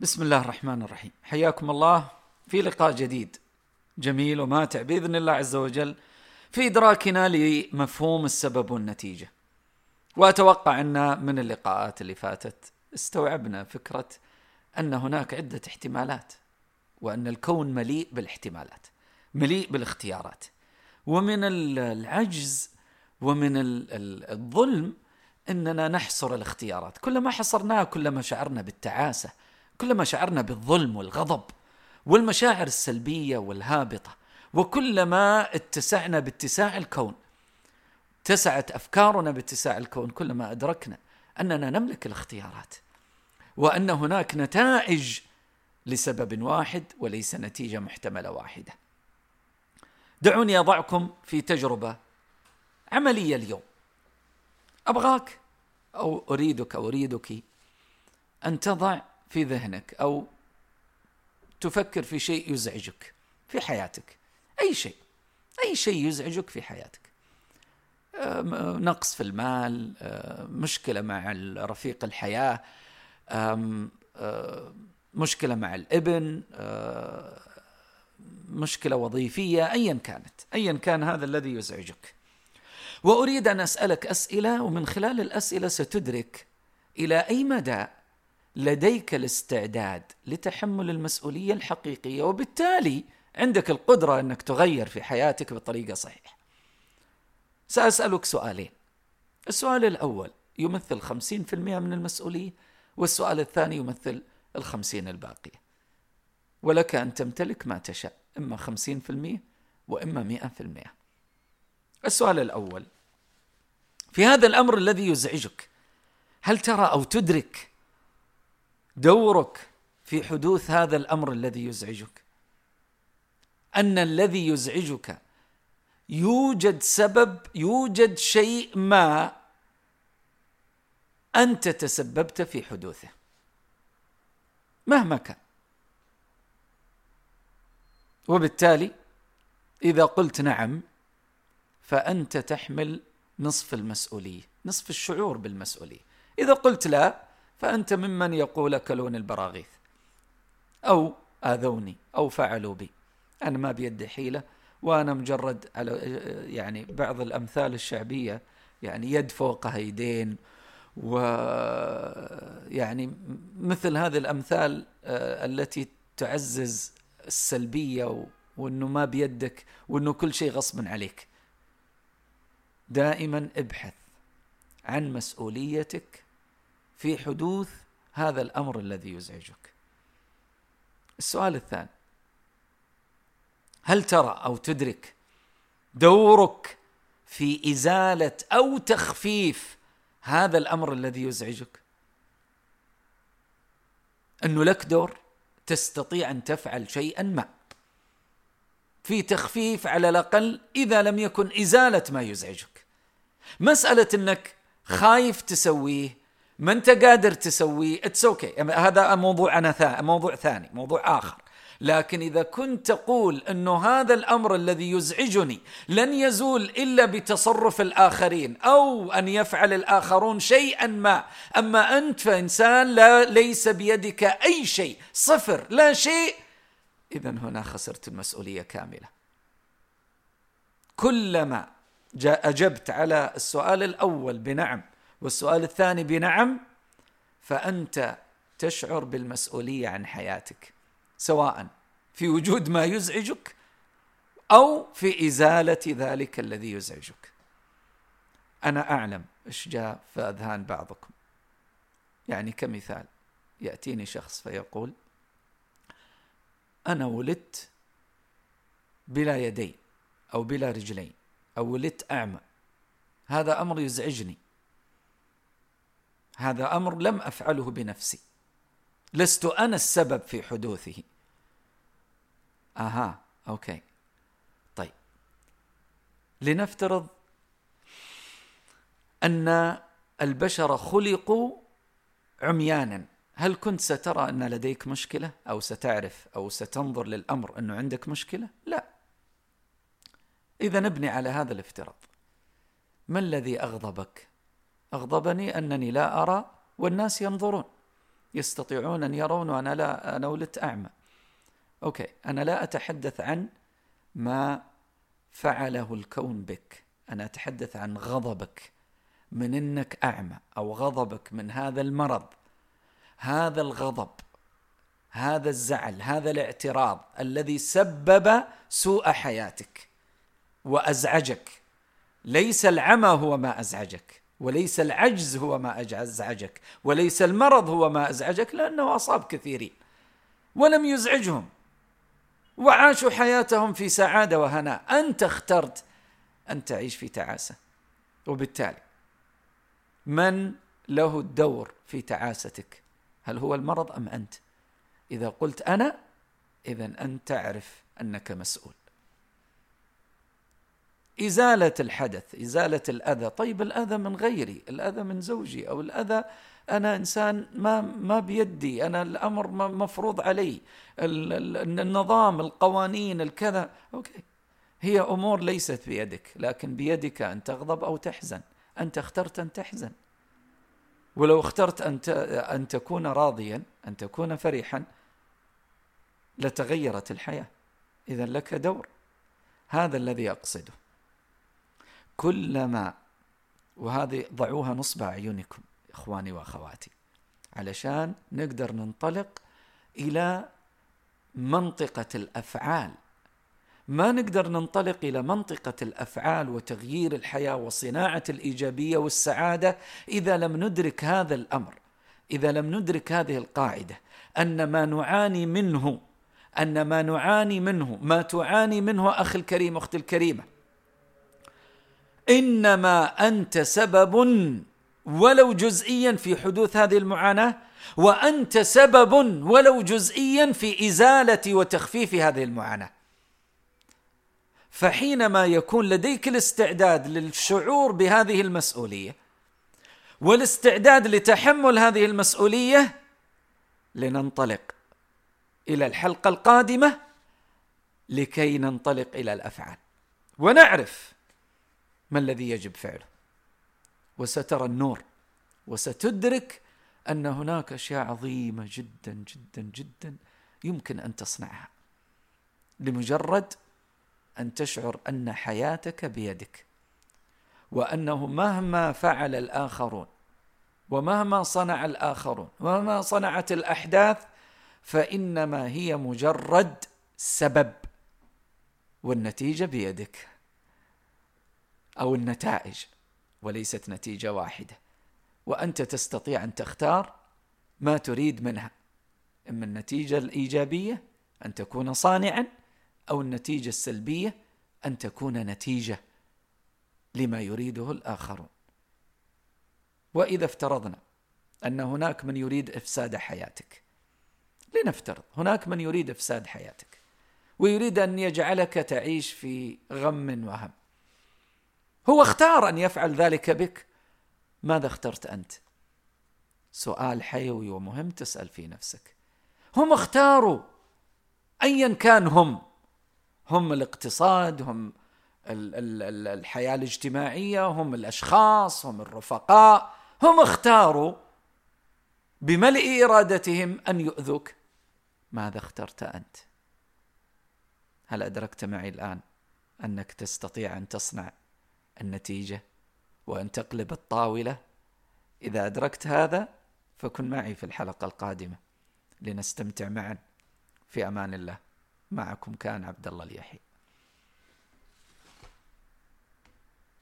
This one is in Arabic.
بسم الله الرحمن الرحيم حياكم الله في لقاء جديد جميل وماتع باذن الله عز وجل في ادراكنا لمفهوم السبب والنتيجه واتوقع ان من اللقاءات اللي فاتت استوعبنا فكره ان هناك عده احتمالات وان الكون مليء بالاحتمالات مليء بالاختيارات ومن العجز ومن الظلم اننا نحصر الاختيارات كلما حصرناها كلما شعرنا بالتعاسه كلما شعرنا بالظلم والغضب والمشاعر السلبية والهابطة وكلما اتسعنا باتساع الكون اتسعت أفكارنا باتساع الكون كلما أدركنا أننا نملك الاختيارات وأن هناك نتائج لسبب واحد وليس نتيجة محتملة واحدة. دعوني أضعكم في تجربة عملية اليوم. أبغاك أو أريدك أو أريدك أن تضع في ذهنك أو تفكر في شيء يزعجك في حياتك. أي شيء أي شيء يزعجك في حياتك. نقص في المال مشكلة مع رفيق الحياة مشكلة مع الابن مشكلة وظيفية ايا كانت ايا كان هذا الذي يزعجك. وأريد أن أسألك أسئلة ومن خلال الأسئلة ستدرك إلى أي مدى لديك الاستعداد لتحمل المسؤولية الحقيقية وبالتالي عندك القدرة إنك تغير في حياتك بطريقة صحيحة. سأسألك سؤالين. السؤال الأول يمثل 50% من المسؤولية والسؤال الثاني يمثل الخمسين الباقية. ولك أن تمتلك ما تشاء إما 50% وإما 100%. السؤال الأول في هذا الأمر الذي يزعجك هل ترى أو تدرك دورك في حدوث هذا الأمر الذي يزعجك. أن الذي يزعجك يوجد سبب يوجد شيء ما أنت تسببت في حدوثه. مهما كان. وبالتالي إذا قلت نعم فأنت تحمل نصف المسؤولية نصف الشعور بالمسؤولية. إذا قلت لا فأنت ممن يقول أكلون البراغيث؟ أو آذوني أو فعلوا بي. أنا ما بيدي حيلة وأنا مجرد على يعني بعض الأمثال الشعبية يعني يد فوقها يدين ويعني مثل هذه الأمثال آه، التي تعزز السلبية وأنه ما بيدك وأنه كل شيء غصب عليك. دائما ابحث عن مسؤوليتك في حدوث هذا الأمر الذي يزعجك. السؤال الثاني هل ترى أو تدرك دورك في إزالة أو تخفيف هذا الأمر الذي يزعجك؟ أنه لك دور تستطيع أن تفعل شيئا ما في تخفيف على الأقل إذا لم يكن إزالة ما يزعجك. مسألة أنك خايف تسويه ما انت قادر تسويه it's okay. هذا موضوع أنا ثا... موضوع ثاني موضوع آخر لكن إذا كنت تقول إنه هذا الأمر الذي يزعجني لن يزول إلا بتصرف الآخرين أو أن يفعل الآخرون شيئا ما أما أنت فإنسان لا ليس بيدك أي شيء صفر لا شيء اذا هنا خسرت المسؤولية كاملة كلما أجبت على السؤال الأول بنعم والسؤال الثاني بنعم فأنت تشعر بالمسؤولية عن حياتك سواء في وجود ما يزعجك أو في إزالة ذلك الذي يزعجك. أنا أعلم إيش جاء في اذهان بعضكم. يعني كمثال يأتيني شخص فيقول أنا ولدت بلا يدين أو بلا رجلين أو ولدت أعمى هذا أمر يزعجني. هذا أمر لم أفعله بنفسي. لست أنا السبب في حدوثه. أها أوكي. طيب. لنفترض أن البشر خلقوا عميانا. هل كنت سترى أن لديك مشكلة؟ أو ستعرف أو ستنظر للأمر أنه عندك مشكلة؟ لا. إذا نبني على هذا الافتراض. ما الذي أغضبك؟ أغضبني أنني لا أرى والناس ينظرون يستطيعون أن يرون وأنا لا أنا ولدت أعمى. أوكي أنا لا أتحدث عن ما فعله الكون بك أنا أتحدث عن غضبك من أنك أعمى أو غضبك من هذا المرض. هذا الغضب هذا الزعل هذا الاعتراض الذي سبب سوء حياتك وأزعجك. ليس العمى هو ما أزعجك. وليس العجز هو ما أزعجك وليس المرض هو ما أزعجك لأنه أصاب كثيرين ولم يزعجهم وعاشوا حياتهم في سعادة وهناء أنت اخترت أن تعيش في تعاسة. وبالتالي من له الدور في تعاستك؟ هل هو المرض أم أنت؟ إذا قلت أنا اذا انت تعرف أنك مسؤول. إزالة الحدث إزالة الأذى. طيب الأذى من غيري الأذى من زوجي أو الأذى أنا إنسان ما ما بيدي أنا الأمر مفروض علي. النظام القوانين الكذا. أوكي. هي أمور ليست بيدك لكن بيدك أن تغضب أو تحزن. أنت اخترت أن تحزن. ولو اخترت أن أن تكون راضيا أن تكون فرحا لتغيرت الحياة. اذا لك دور. هذا الذي أقصده. كلما وهذه ضعوها نصب أعينكم إخواني وأخواتي علشان نقدر ننطلق إلى منطقة الأفعال. ما نقدر ننطلق إلى منطقة الأفعال وتغيير الحياة وصناعة الإيجابية والسعادة إذا لم ندرك هذا الأمر. إذا لم ندرك هذه القاعدة أن ما نعاني منه أن ما نعاني منه ما تعاني منه أخي الكريم أختي الكريمة. إنما أنت سبب ولو جزئيا في حدوث هذه المعاناة وأنت سبب ولو جزئيا في إزالة وتخفيف هذه المعاناة. فحينما يكون لديك الاستعداد للشعور بهذه المسؤولية والاستعداد لتحمل هذه المسؤولية لننطلق إلى الحلقة القادمة لكي ننطلق إلى الأفعال. ونعرف ما الذي يجب فعله؟ وسترى النور وستدرك أن هناك أشياء عظيمة جدا جدا جدا يمكن أن تصنعها. لمجرد أن تشعر أن حياتك بيدك وأنه مهما فعل الآخرون ومهما صنع الآخرون ومهما صنعت الأحداث فإنما هي مجرد سبب والنتيجة بيدك. أو النتائج وليست نتيجة واحدة. وأنت تستطيع أن تختار ما تريد منها. إما النتيجة الإيجابية أن تكون صانعا أو النتيجة السلبية أن تكون نتيجة لما يريده الآخرون. وإذا افترضنا أن هناك من يريد إفساد حياتك لنفترض هناك من يريد إفساد حياتك ويريد أن يجعلك تعيش في غم وهم. هو اختار أن يفعل ذلك بك. ماذا اخترت أنت؟ سؤال حيوي ومهم تسأل في نفسك. هم اختاروا. ايا كان هم. هم الاقتصاد هم الحياة الاجتماعية هم الأشخاص هم الرفقاء. هم اختاروا بملء إرادتهم أن يؤذوك. ماذا اخترت أنت؟ هل أدركت معي الآن أنك تستطيع أن تصنع النتيجة وأن تقلب الطاولة. إذا أدركت هذا فكن معي في الحلقة القادمة لنستمتع معا. في أمان الله. معكم كان عبد الله اليحيى.